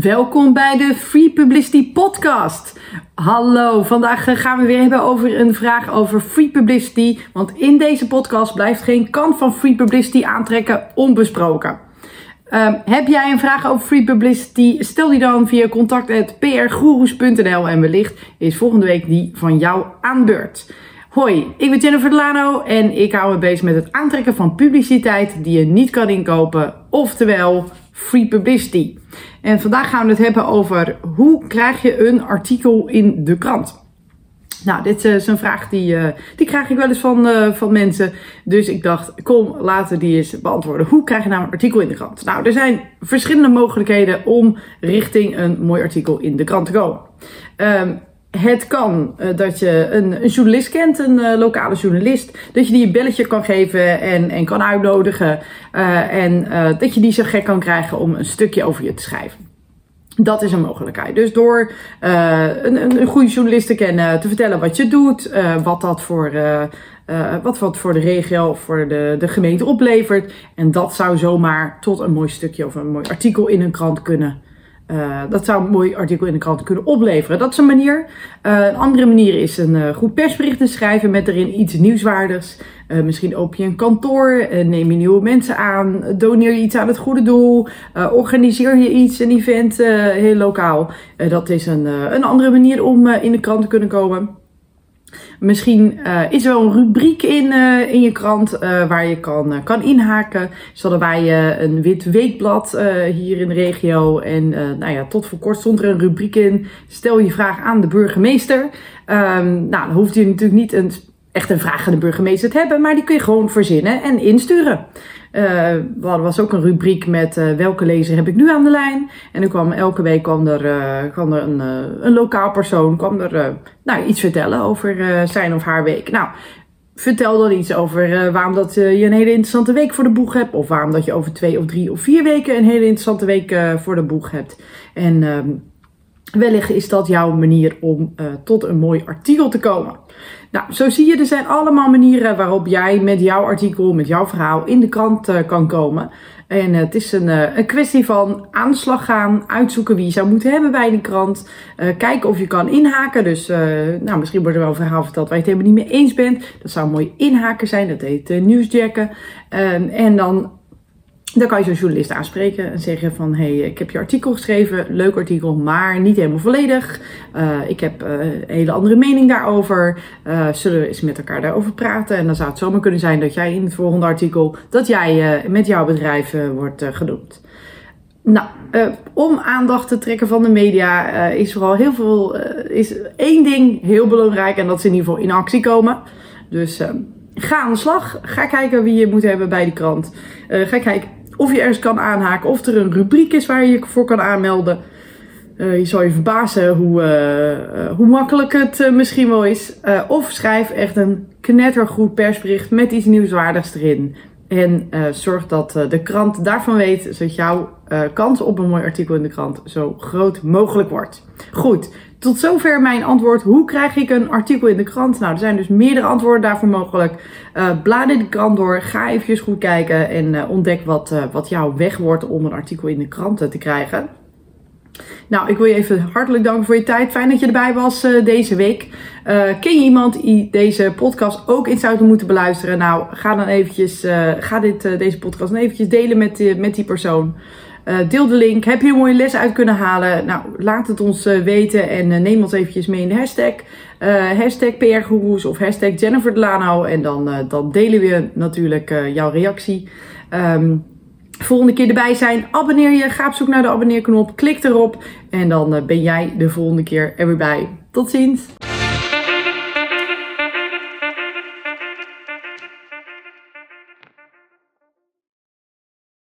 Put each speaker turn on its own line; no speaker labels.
Welkom bij de Free Publicity Podcast. Hallo, vandaag eh, gaan we weer hebben over een vraag over free publicity. Want in deze podcast blijft geen kant van free publicity aantrekken onbesproken. Um, heb jij een vraag over free publicity? Stel die dan via contact.prgoeroes.nl en wellicht is volgende week die van jou aan beurt. Hoi, ik ben Jennifer Delano en ik hou me bezig met het aantrekken van publiciteit die je niet kan inkopen, oftewel free publicity. En vandaag gaan we het hebben over hoe krijg je een artikel in de krant. Nou, dit is een vraag die, uh, die krijg ik wel eens van, uh, van mensen. Dus ik dacht, kom, laten die eens beantwoorden. Hoe krijg je nou een artikel in de krant? Nou, er zijn verschillende mogelijkheden om richting een mooi artikel in de krant te komen. Um, het kan uh, dat je een, een, journalist kent, een uh, lokale journalist. Dat je die een belletje kan geven en, en kan uitnodigen. Uh, en dat je die zo gek kan krijgen om een stukje over je te schrijven. Dat is een mogelijkheid. Dus door een, een, goede journalist te kennen, te vertellen wat je doet, wat dat voor, wat, wat voor de regio of voor de, de gemeente oplevert. En dat zou zomaar tot een mooi stukje of een mooi artikel in een krant kunnen uh, dat zou een mooi artikel in de krant kunnen opleveren. Dat is een manier. Uh, een andere manier is een uh, goed persbericht schrijven met erin iets nieuwswaardigs. misschien open je een kantoor, neem je nieuwe mensen aan, doneer je iets aan het goede doel, organiseer je iets, een event heel lokaal. dat is een, een andere manier om in de krant te kunnen komen. Misschien uh, is er wel een rubriek in, uh, in je krant uh, waar je kan, kan inhaken. Zo hadden wij een wit weekblad hier in de regio. En nou ja, tot voor kort stond er een rubriek in. Stel je vraag aan de burgemeester. Um, nou, dan hoeft je natuurlijk niet een, echt een vraag aan de burgemeester te hebben. Maar die kun je gewoon verzinnen en insturen. Uh, er was ook een rubriek met uh, welke lezer heb ik nu aan de lijn. En dan kwam elke week kwam er, uh, kwam er een, een lokaal persoon kwam er, nou, iets vertellen over zijn of haar week. Nou, vertel dan iets over waarom dat je een hele interessante week voor de boeg hebt. Of waarom dat je over twee of drie of vier weken een hele interessante week voor de boeg hebt. En ehm, wellicht is dat jouw manier om tot een mooi artikel te komen. Nou, zo zie je, er zijn allemaal manieren waarop jij met jouw artikel, met jouw verhaal in de krant uh, kan komen. En uh, het is een, een kwestie van aan de slag gaan, uitzoeken wie je zou moeten hebben bij die krant. kijken of je kan inhaken. Dus nou, misschien wordt er wel een verhaal verteld waar je het helemaal niet mee eens bent. Dat zou een mooi inhaken zijn, dat heet nieuwsjacken. Ehm, en dan dan kan je zo'n journalist aanspreken en zeggen van... hey, ik heb je artikel geschreven, leuk artikel, maar niet helemaal volledig. Uh, ik heb uh, een hele andere mening daarover. Uh, zullen we eens met elkaar daarover praten? En dan zou het zomaar kunnen zijn dat jij in het volgende artikel... dat jij met jouw bedrijf wordt genoemd. Nou, om aandacht te trekken van de media is vooral heel veel... is één ding heel belangrijk en dat is in ieder geval in actie komen. Dus ga aan de slag. Ga kijken wie je moet hebben bij die krant. ga kijken of je ergens kan aanhaken, of er een rubriek is waar je je voor kan aanmelden. Uh, je zal je verbazen hoe, uh, hoe makkelijk het misschien wel is. of schrijf echt een knettergoed persbericht met iets nieuwswaardigs erin. En zorg dat de krant daarvan weet, zodat jouw kans op een mooi artikel in de krant zo groot mogelijk wordt. Goed, tot zover mijn antwoord. Hoe krijg ik een artikel in de krant? Nou, er zijn dus meerdere antwoorden daarvoor mogelijk. Uh, blader de krant door. Ga even goed kijken en uh, ontdek wat, uh, wat jouw weg wordt om een artikel in de krant te krijgen. Nou, ik wil je even hartelijk danken voor je tijd. Fijn dat je erbij was deze week. ken je iemand die deze podcast ook in zou moeten beluisteren? Nou, ga dan eventjes, ga dit, deze podcast dan eventjes delen met, met die persoon. Uh, deel de link. Heb je een mooie les uit kunnen halen? Nou, laat het ons uh, weten en uh, neem ons eventjes mee in de hashtag. hashtag PRGoeroes of hashtag Jennifer. En dan, dan delen we natuurlijk jouw reactie. Um, volgende keer erbij zijn. Abonneer je. Ga op zoek naar de abonneerknop. Klik erop. En dan ben jij de volgende keer er weer bij. Tot ziens.